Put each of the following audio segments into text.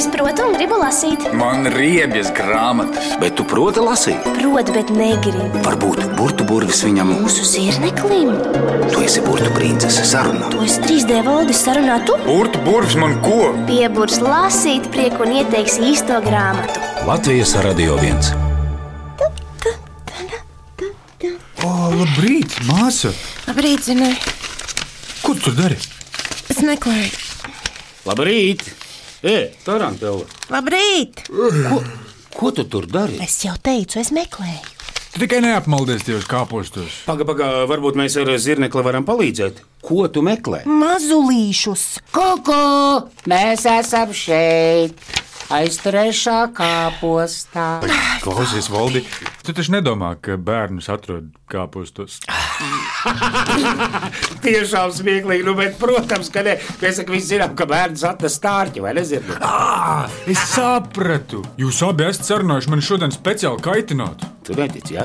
Es protu un gribu lasīt. Man riebjas grāmatas. Bet tu proti lasīt? Protu, bet negribu. Varbūt burbuļu burvis viņam. Mūsu zirneklim. Tu esi princese sarunā. To es 3D valdis sarunā tu. Burtu burvis man ko? Pieburs lasīt prieku un ieteiks īsto grāmatu. Latvijas radio viens. O, labrīt, māsa! Labrīt, zinē, Ko tu dari? es meklēju. Labrīt! Ej, Tarantela! Labrīt! Ko, ko tu tur dari? Es jau teicu, es meklēju. Tu tikai neapmaldies tajos kāpostos. Pagaidi, pagaidi, varbūt mēs ar zirnekli varam palīdzēt. Ko tu meklē? Mazulīšus. Kuku, mēs esam šeit, aiz trešā kāpostā. Klausies, Valdi, tu taču nedomā, ka bērnus atrod kāpostos. Tiešām smieklīgi, nu, bet, protams, ka ne. Mēs taču visi zinām, ka bērns atnes stārķi, vai nezinu? Ah, es sapratu! Jūs abi esat sarunājuši mani šodien speciāli kaitināt. Tu netici, ja?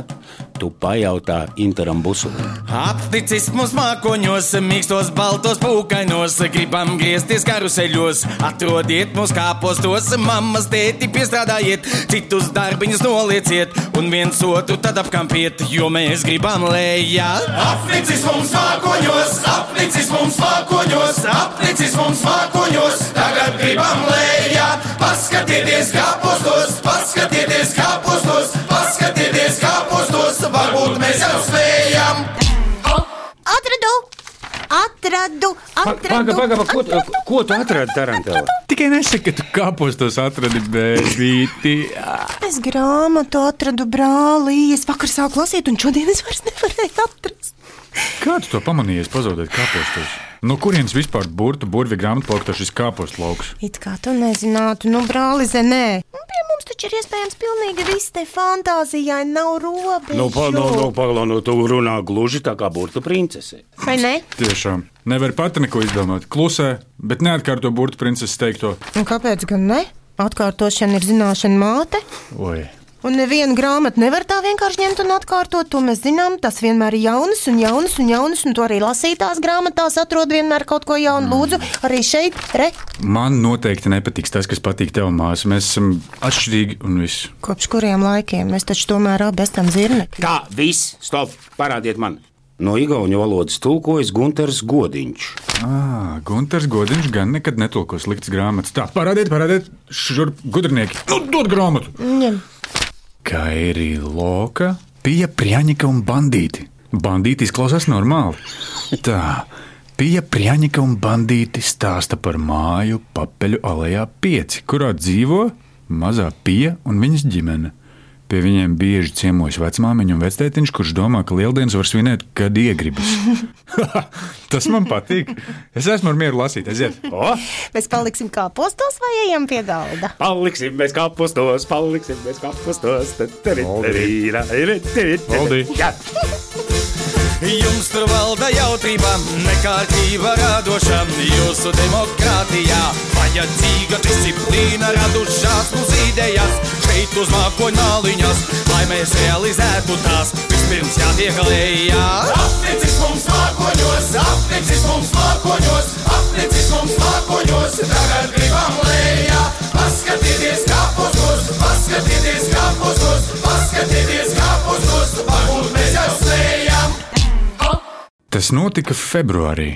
Tu pajautā Interam Busulim. Apticis mums mākoņos, mīkstos, baltos pūkainos, gribam griezties karuseļos. Atrodiet mūs kāpostos, mammas tēti piestrādājiet, citus darbiņus nolieciet un viens otru tad apkampiet, jo mēs gribam lejā. Apticis mums mākoņos, apticis mums mākoņos, apticis mums mākoņos, tagad gribam lejā. Paskatieties kāpostos, paskatieties kāpostos, paskatieties kāpostos, varbūt mēs jau spējam. Atradu! Atradu! Pagaidi, Atradu! pagaidi, ko, tu- ko tu atradi Tarantela? Tikai nesaki, ka tu kāpostos atradi bērnīti. Es grāmatu atradu brālī. Es vakar sāku lasīt, un šodien es vairs nevarēju atrast. Kā tu to pamanīji, pazaudēt kāpostos? No kurienes vispār burtu burvi grāmatu plaukta šis kāpostu lauks? It kā tu nezinātu, nu, brāli, zenē. Mums taču ir iespējams pilnīgi viss te fantāzijai, nav robežu. Nu, pa, nu, nu, pagaidi, nu, tu runā gluži tā kā burta princese. Vai ne? Tiešām. Nevar pat neko izdomāt. Klusē, bet neatkārto burtu princeses teikto. Un kāpēc gan ne? Atkārtošana ir zināšana māte. Oi, Un nevienu grāmatu nevar tā vienkārši ņemt un atkārtot. To mēs zinām. Tas vienmēr ir jaunas un jaunas un jaunas, un to arī lasītās grāmatās atrod vienmēr kaut ko jaunu. Lūdzu, arī šeit, re, man noteikti nepatiks tas, kas patīk tev, māsa. Mēs esam atšķirīgi un viss. kopš kuriem laikiem mēs taču tomēr abi esam zirnekļi. Tā, viss, stop, parādiet man. No igauņu valodas tulkojas Gunters Godiņš. Ah, Gunārs Godiņš gan nekad netulko sliktas grāmatas. Tā, parādiet, parādiet, šurp gudrinieki. Nu, dod grāmatu! Ņem. Kairi Loka, Pija Prjaņika un Bandīti. Bandīti izklausās normāli. Tā, Pija Prjaņika un Bandīti stāsta par māju papeļu alejā pieci, kurā dzīvo mazā Pija un viņas ģimene. Pie viņiem bieži ciemojas vecmāmiņa un vectētiņš, kurš domā, ka lieldienas var svinēt, kad iegribas. Tas man patīk. Es esmu mieru lasīt, aiziet. O, Mēs paliksim kā postos vai ejam pie galda? paliksim mēs kapustos, paliksim mēs kapustos. Valdi. Jā, Jums tur valda jautrība, nekārtība radoša, jūsu demokrātijā. Vajadzīga disciplīna, radušās mums idejas, šeit uz mākoņu māliņas, lai mēs realizētu tās. Vispirms jātiek lejā. Apnicis mums mākoņos, apnicis mums mākoņos, apnicis mums mākoņos, Tas notika februārī.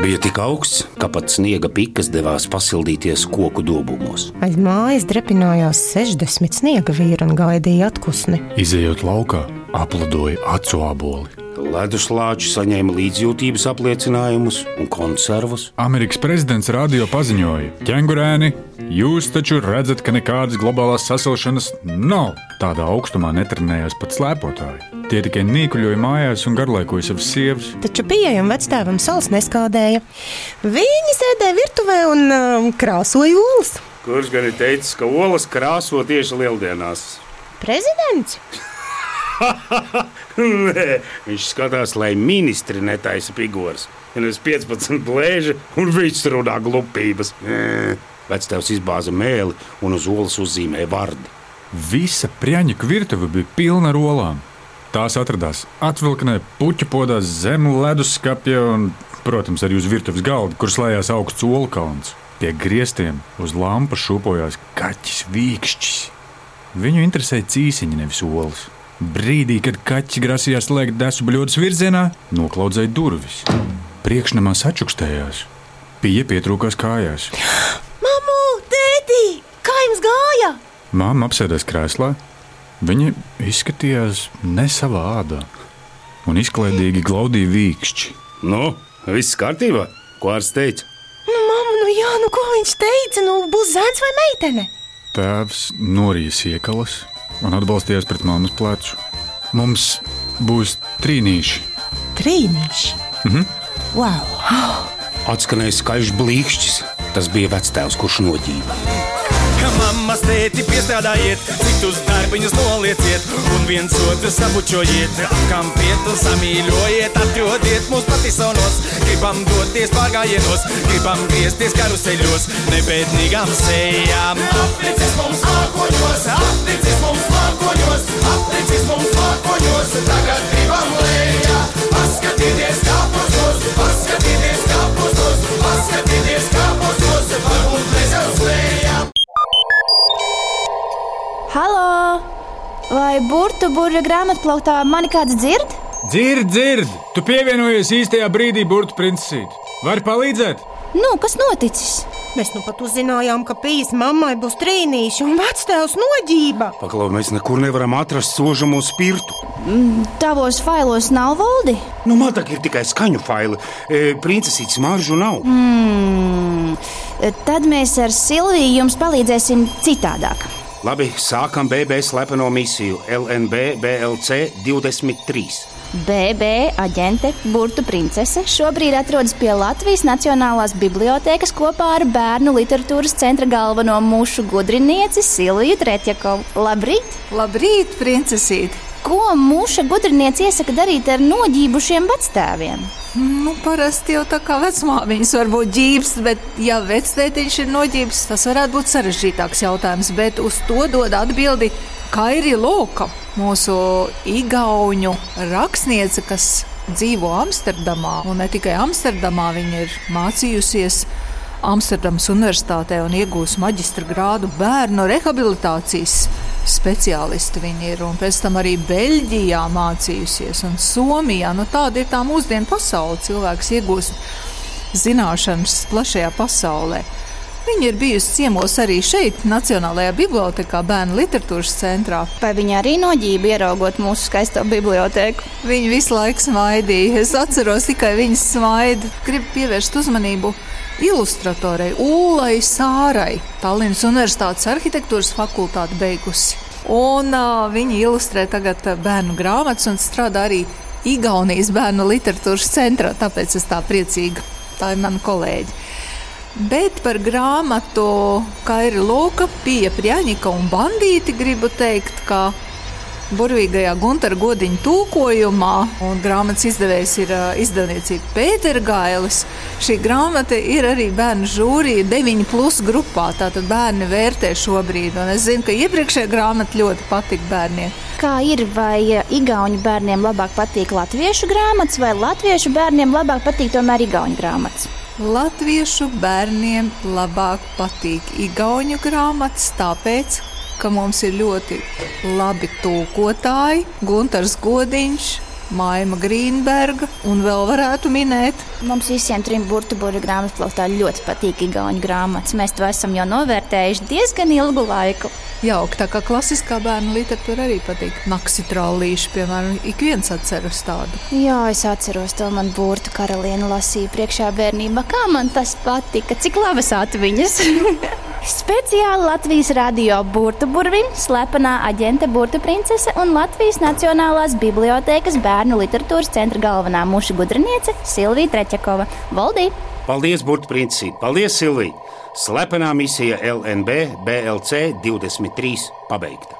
bija tik augsts, ka pat sniega pikas devās pasildīties koku dobumos. Aiz mājas drepinājās 60 sniega vīri un gaidīja atpūsni. Izejot laukā, aplidoja acu aboli. Leduslāči saņēma līdzjūtības apliecinājumus un konservus. Amerikas prezidents radio paziņoja, ķēngurēni, jūs taču redzat, ka nekādas globālās sasilšanas nav. Tādā augstumā netrenējās pat slēpotāji. Tie tikai nīkuļoja mājās un garlaikoja savas sievas. Taču pieejam vectēvam sals neskādēja. Viņi sēdēja virtuvē un um, krāsoja olas. Kurš gan ir teicis, ka olas krāso tieši lieldienās? Prezidents? Nē, viņš skatās, lai ministri netaisa figūras. Ir 15 blēži, un viņš runā glupības. Vectēvs izbāza mēli un uz olas uzzīmēja vārdu. Visa prieņķa virtuve bija pilna ar olām. Tās atradās atvilknē, puķu podās zem leduskapja un Protams, arī uz virtuves galda, kur slēdzās augsts olu kalns. Pie griestiem uz lampas šūpojās kaķis vīkšķis. Viņu interesēja cīsiņi, nevis olas. Brīdī, kad kaķis grasījās slēgt desu bļodas virzienā, noklaudzēja durvis. Priekšnamā sačukstējās. Pie pietrūkās kājās. Mamu, tēti, kā jums gāja? Māma apsēdās krēslā. Viņa izskatījās ne savā ādā un izklaidīgi glaudīja vīkšķi. Nu, viss kārtībā? Ko ārsts teica? Nu, mamma, nu jā, nu ko viņš teica? Nu, būs zēns vai meitene? Tēvs norija iekalas un atbalstījās pret mammas plecu. Mums būs trīnīši. Trīnīši. Mhm. Wow! Atskanēja skaļš blīkšķis. Tas bija vectēvs, kurš noģība. Mammas tēti piestrādājiet, citus darbiņus nolieciet, un viens otru sabučojiet, apkampiet un samīļojiet, atrodiet mūs patisonos, gribam doties pārgājienos, gribam griezties karuseļos, nebēdīgām sejām. Aplicis mums mākoņos, aplicis mums mākoņos, aplicis mums mākoņos, tagad gribam lejā, Vai burbuļu grāmatplauktā mani kāds dzird? Dzird, dzird! Tu pievienojies īstajā brīdī, burbuļu princesīt. Vari palīdzēt? Nu, kas noticis? Mēs nu pat uzzinājām, ka pīs mammai būs trīnīši un vectēvs noģība. Paklau, mēs nekur nevaram atrast sožamo spirtu. Tavos failos nav valdi? Nu, man tā ir tikai skaņu faili. E, Princesītes maržu nav. Mm. Tad mēs ar Silviju jums palīdzēsim citādāk. Labi, sākam BB slepeno misiju LNB BLC 23. BB aģente Burtu princese šobrīd atrodas pie Latvijas Nacionālās bibliotēkas kopā ar bērnu literatūras centra galveno mušu gudrinieci Silviju Tretjakovu. Labrīt! Labrīt, princesīt! Ko muša gudrinieci iesaka darīt ar noģībušiem vectēviem? Nu, parasti jau tā kā vecmāmiņas var būt ģības, bet, ja vectētiņš ir noģības, tas varētu būt sarežģītāks jautājums. Bet uz to dod atbildi Kairi Loka, mūsu igauņu rakstniece, kas dzīvo Amsterdamā. Un ne tikai Amsterdamā, viņa ir mācījusies Amsterdamas Universitātē un iegūst maģistra grādu bērnu rehabilitācijas speciālisti viņi ir. Un pēc tam arī Beļģijā mācījusies un Somijā. Nu, tāda ir tā mūsdienu pasaule. Cilvēks iegūst zināšanas plašajā pasaulē. Viņa ir bijusi ciemos arī šeit, Nacionālajā bibliotekā, Bērnu literatūras centrā. Vai viņa arī noģība ieraugot mūsu skaisto biblioteku? Viņa visu laiku smaidīja. Es atceros tikai viņas smaidu. Gribu pievērst uzmanību ilustratorei Ulai Sārai, Tallinas Universitātes arhitektūras fakultāti beigusi. Un, uh, viņa ilustrē tagad bērnu grāmatas un strādā arī Igaunijas bērnu literatūras centrā. Tāpēc es tā priecīga. Tā ir mana kolēģe. Bet par grāmatu Kairi Lūka, Pija Prjaņika un Bandīti gribu teikt, ka burvīgajā Gunter godiņa tūkojumā, un grāmatas izdevējs ir uh, izdevniecība Pētera Gailis. Šī grāmata ir arī bērnu žūrija 9 plus grupā, tātad bērni vērtē šobrīd, un es zinu, ka iepriekšējā grāmata ļoti patika bērniem. Kā ir, vai igauņu bērniem labāk patīk latviešu grāmatas, vai latviešu bērniem labāk patīk tomēr igauņu grāmatas? Latviešu bērniem labāk patīk igauņu grāmatas, tāpēc, ka mums ir ļoti labi tūkotāji, Gunārs Godiņš, Maima Grīnberga un vēl varētu minēt. Mums visiem trim burbuļu grāmatplauktā ļoti patīk igauņu grāmatas. Mēs to esam jau novērtējuši diezgan ilgu laiku. Jauki, tā kā klasiskā bērnu literatūra arī patīk. Naksi trālīši, piemēram, ik viens atceras tādu. Jā, es atceros to man burtu karalieni lasīju priekšā bērnībā. Kā man tas patika, cik labas atmiņas! Speciāli Latvijas radio burvim, slepenā aģente burbuļu princese un Latvijas Nacionālās bibliotēkas bērnu literatūras centra galvenā muša gudriniece Silvija Treķakova. Valdī! Paldies, Burbuļs Princesīt! Paldies, Silvija! Slepenā misija LNB BLC 23 pabeigta.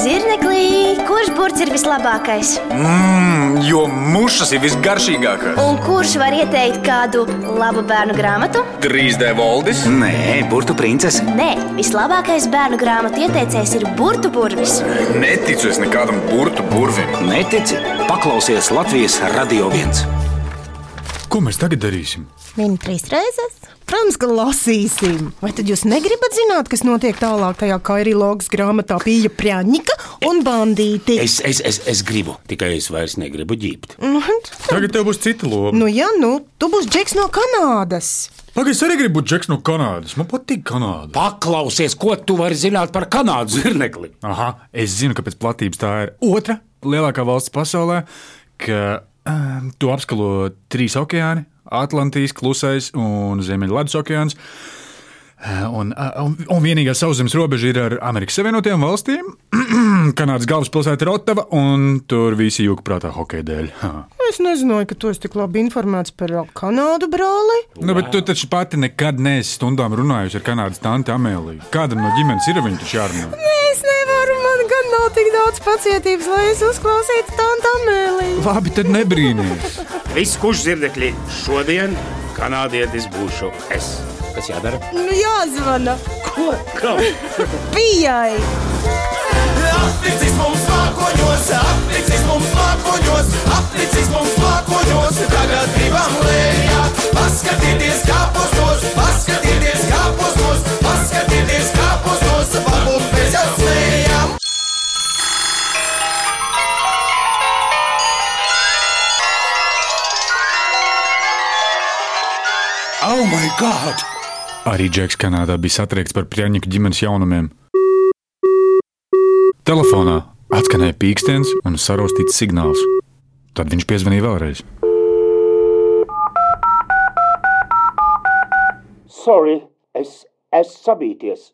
Zirneklī, kurš burts ir vislabākais? Mmm, jo mušas ir visgaršīgākās. Un kurš var ieteikt kādu labu bērnu grāmatu? 3D valdis? Nē, burtu princese. Nē, vislabākais bērnu grāmatu ieteicējs ir burtu burvis. Neticu es nekādam burtu burvim. Netici? Paklausies Latvijas radio viens. Ko mēs tagad darīsim? Min trīs reizes. Protams, ka lasīsim. Vai tad jūs negribat zināt, kas notiek tālāk tajā kairilogas grāmatā Pīja Prāņika un bandīti? Es, es, es, es gribu, tikai es vairs negribu ģīpt. Nu, Tagad tev būs cita loma. nu, ja, nu, tu būsi Džeks no Kanādas. Pagaid, es arī gribu būt Džeks no Kanādas. Man patīk Kanāda. Paklausies, ko tu vari zināt par Kanādas zirnekli. Aha, es zinu, ka pēc platības tā ir otra lielākā valsts pasaulē, ka um, to apskalo trīs okeāni - Atlantijas, Klusais un Ziemeļvidus okeāns. Eh, Un, un, un vienīgā sauszemes robeža ir ar Amerikas Savienotajām valstīm. Kanādas galvaspilsēta ir Otava, un tur visi jūka prātā hokeja dēļ. Ha. Es nezināju, ka tu esi tik labi informēts par Kanādu, brāli. Nu, bet tu taču pati nekad neesi stundām runājusi ar Kanādas tanti Amēliju. Kādam no ģimenes ir viņa taču jārunā? Gan nav tik daudz pacietības, lai es uzklausītu tādu amēliju. Labi, tad nebrīnīties. Viss kuģis zirnekļi šodien kanādietis būšu es. Kas jādara? Nu, jāzvana Ko? Kam? Pijai. Apnicis mums mākoņos, apnicis Arī Džeks Kanādā bija satriekts par Prjaņika ģimenes jaunumiem. Telefonā atskanēja pīkstiens un saraustīts signāls. Tad viņš piezvanīja vēlreiz. Sorry, es esmu sabīties.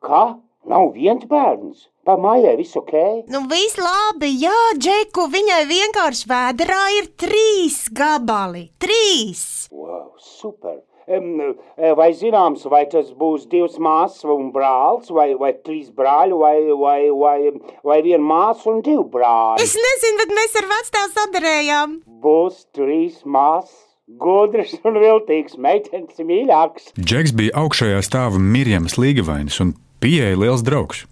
Kā? Nav viens bērns. Pa mājai viss ok? Nu, viss labi, jā, Džeku, viņai vienkārši vēdā ir trīs gabali. Trīs! Wow, super! Um, vai zināms, vai tas būs divas māsas un brālis, vai, vai trīs brāļi, vai, vai, vai, vai viena māsa un divi brāļi? Es nezinu, bet mēs ar vecstāvu sadarējām. Būs trīs māsas, gudras un viltīgas meitenes mīļākas. Džeks bija augšējā stāva Mirjams Līgavainis un pieeja liels draugs.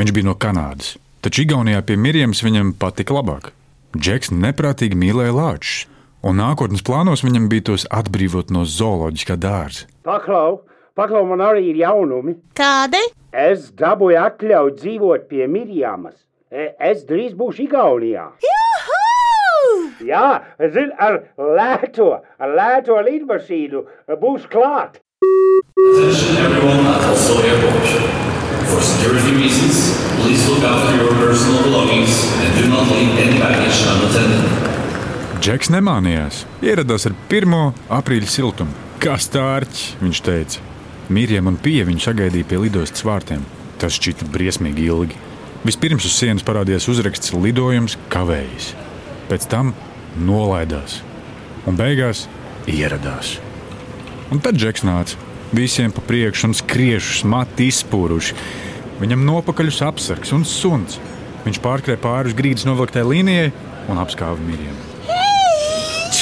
Viņš bija no Kanādas, taču Igaunijā pie Mirjams viņam patika labāk. Džeks neprātīgi mīlēja lāčus, un nākotnes plānos viņam bija tos atbrīvot no zooloģiskā dārza. Paklau, paklau, man arī ir jaunumi. Kādi? Es dabūju atļauju dzīvot pie Mirjāmas. E, Es drīz būšu Igaunijā. Juhu! Jā, zin, ar lēto, ar lēto lidmašīnu būs klāt. Attention everyone at Oslo Airport. For security reasons, please look after your personal belongings and do not leave any baggage unattended. Džeks nemānījās. Ieradās ar 1. aprīļa siltumu. Kā stārķis, viņš teica. Mīriem un pie viņa sagaidīja pie lidostas vārtiem. Tas šķita briesmīgi ilgi. Vispirms uz sienas parādījās uzraksts lidojums kavējas. Pēc tam nolaidās un beigās ieradās. Un tad Džeks nāca. Visiem pa priekšu un skriešus, mati izspūruši. Viņam nopakaļus apsargs un suns. Viņš pārkrēja pāri uz grīdas novilktai līnijai un apskāva mīļiem.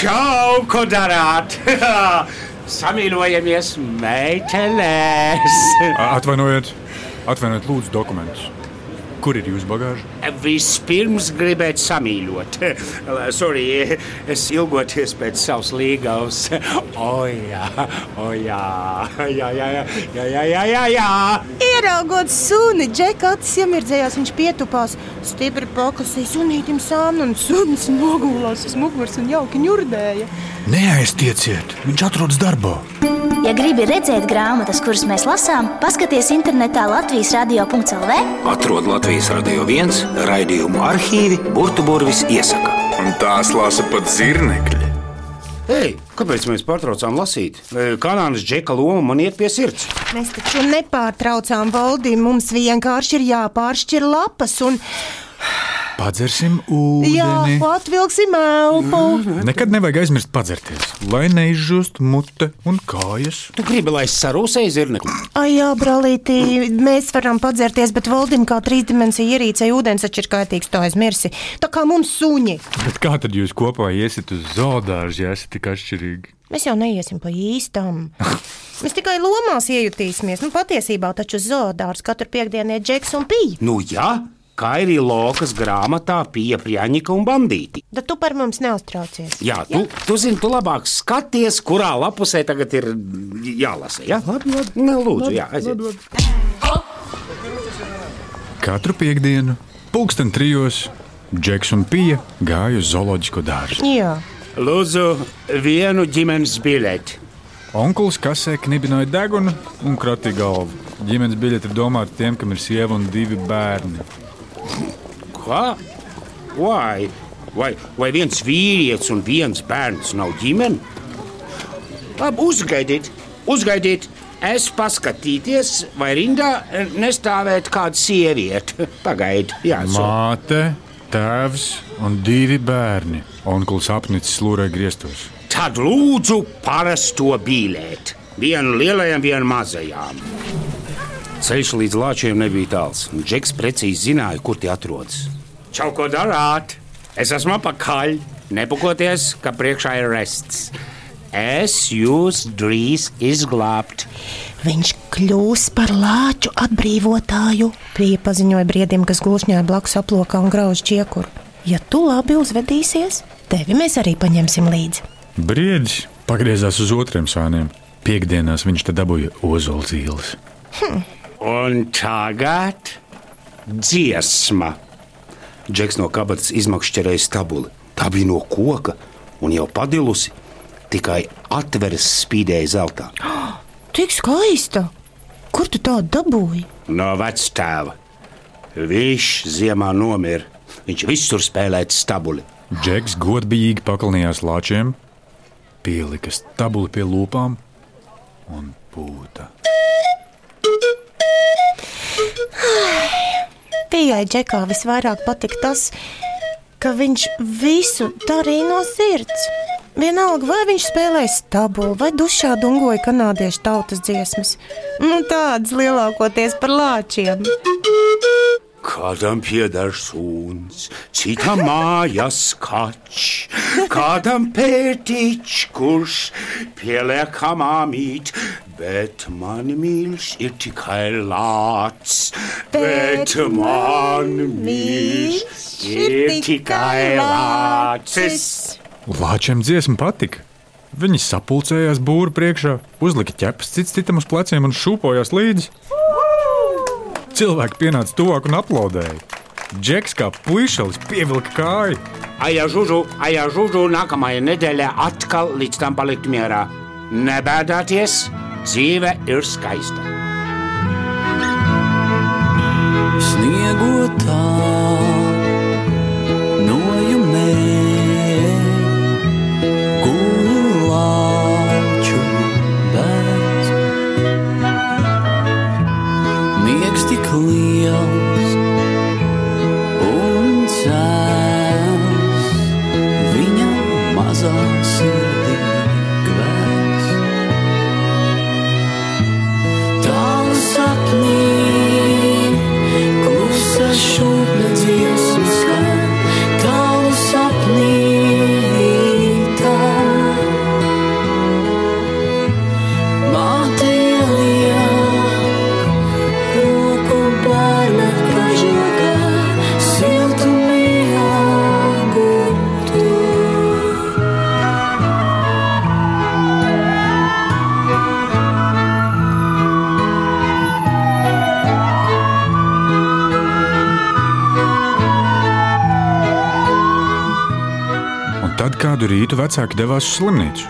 Čau, ko darāt? Samīļojamies meitenēs! Atvainojiet, atvainojiet, lūdzu, dokumentus. Kur ir jūsu bagāža? Vispirms gribētu samīļot. Sorry, es ilgoties pēc savas līgavas. O, jā, o, jā, jā, jā, jā, jā, jā, jā, jā. Ieraugot suni, Džeka acis iemirdzējās, viņš pietupās, stipri pakasīja sunītim sānu un sunis nogulās uz muguras un jauki ņurdēja. Neaiztieciet, viņš atrodas darbā. Ja gribi redzēt grāmatas, kuras mēs lasām, paskaties internetā Latvijas radio.cl. Atrod Latvijas radio viens raidījumu arhīvi Burbuļsaktas iesaka. Un tās lasa pat zirnekļi. Ei, kāpēc mēs pārtraucām lasīt? Kanādas džeka loma man iet pie sirds. Mēs taču nepārtraucām valdi, mums vienkārši ir jāpāršķir lapas un Padzersim jā, ūdeni. atvilksim elpu. Nekad nevajag aizmirst padzerties, lai neizžūst mute un kājas. Tu gribi, lai es sarūsēju zirnekli? Ai, jā, brālīti, mēs varam padzerties, bet valdim kā trīsdimensija ierīcei ūdens taču ir kaitīgs, to aizmirsi. Tā kā mums suņi. Bet kā tad jūs kopā iesiet uz zoodārzu, ja esat tik atšķirīgi? Mēs jau neiesim pa īstam. Mēs tikai lomās iejutīsimies. Nu, patiesībā taču zoodārs katru piekdienu ir džeks un pīja. Nu, jā, kā ir Lokas grāmatā Pija Prjaņika un Bandīti. Tad tu par mums neuztraucies. Jā, tu, tu zini, tu labāk skaties, kurā lapusē tagad ir jālasa. Jā, labi, labi. Ne, lūdzu, jā, aiziet. Katru piekdienu, pulksten trijos, Džeks un Pija gāja uz zooloģisko dārzu. Jā, Lūdzu, vienu ģimenes biļeti. Onkulis kasē knibināja degunu un kratīja galvu. Ģimenes biļete ir domāta tiem, kam ir sieva un divi bērni. Kā? Vai, vai, vai viens vīrietis un viens bērns nav ģimene? Labi, uzgaidiet, uzgaidiet. Es paskatīties, vai rindā eh, nestāvēt kāda sieviete. Pagaidiet, jā, so. Māte, tēvs un divi bērni. Onkulis apnicis lūrē griestos. Tad lūdzu parasto bīlēt. Vienu lielajam, vienu mazajām. Ceļš līdz lāčiem nebija tāls. un Džeks precīzi zināja, kur tie atrodas. Čau, ko darāt? Es esmu apakaļ. Nepakoties, ka priekšā ir rests. Es jūs drīz izglābt. viņš kļūs par lāču atbrīvotāju. Pie paziņoja briedim, kas glušņāja blakus aplokā un grauž čiekuru. Ja tu labi uzvedīsies, tevi mēs arī paņemsim līdzi. Briedis pagriezās uz otriem sāniem. Piektdienās viņš te dabūja ozola zīles. Un tagad dziesma. Džeks no kabatas izmakšķerēja stabuli. Tā bija no koka un jau padilusi, tikai atveres spīdēja zeltā. Tik skaista! Kur tu tādu dabūji? No vectēva. Viņš ziemā nomira. Viņš visur spēlēja stabuli. Džeks godīgi pakalnījās lāčiem, pielika stabuli pie lūpām un pūta. Pieejai džekā visvairāk patika tas, ka viņš visu darīja no sirds. Vienalga, vai viņš spēlēja stabulu vai dušā dungoja kanādiešu tautas dziesmas. Nu, tādas lielākoties par lāčiem. Kādam pieder suns, citam mājas kaķis, kādam pētiķis, kurš pieliekamā mīt, bet man mīļš ir tikai lācis. Bet man mīļš ir tikai lācis. Lāčiem dziesma patika. Viņi sapulcējās būru priekšā, uzlika ķepas cits citam uz pleciem un šūpojās līdzi. Cilvēki pienāca tuvāk un aplaudēja. Džeks kā puišalis pievilka kāju. Aija žužu, aija žužu, nākamajā nedēļā atkal līdz tam palikt mierā. Nebēdāties, dzīve ir skaista. Sniegotā rītu vecāki devās uz slimnīcu.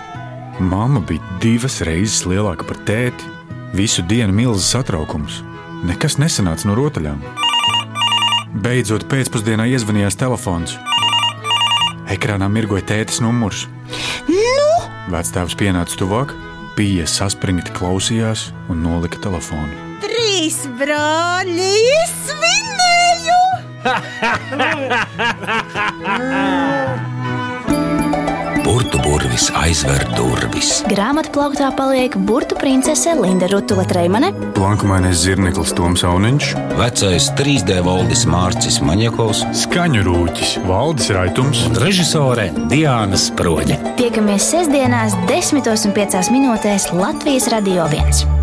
Mama bija divas reizes lielāka par tēti. Visu dienu milzīgs satraukums. Nekas nesanāca no rotaļām. Beidzot, pēcpusdienā iezvanījās telefons. Ekrānā mirgoja tētis numurs. Nu, Vectēvs pienāca tuvāk, pija saspringti klausījās un nolika telefonu. trīs brāļi svinēju! Burtu burvis aizver durvis. Grāmatā plauktā paliek burtu princese Linda Rutula Treimane, Plankumainais zirneklis Toms Auniņš, Vecais 3D valdis Mārcis Maņakovs skaņu rūķis Valdis Raitums. un režisore Diana Sproģe. tiekamies sestdienās, 10,5 minūtēs Latvijas Radio 1.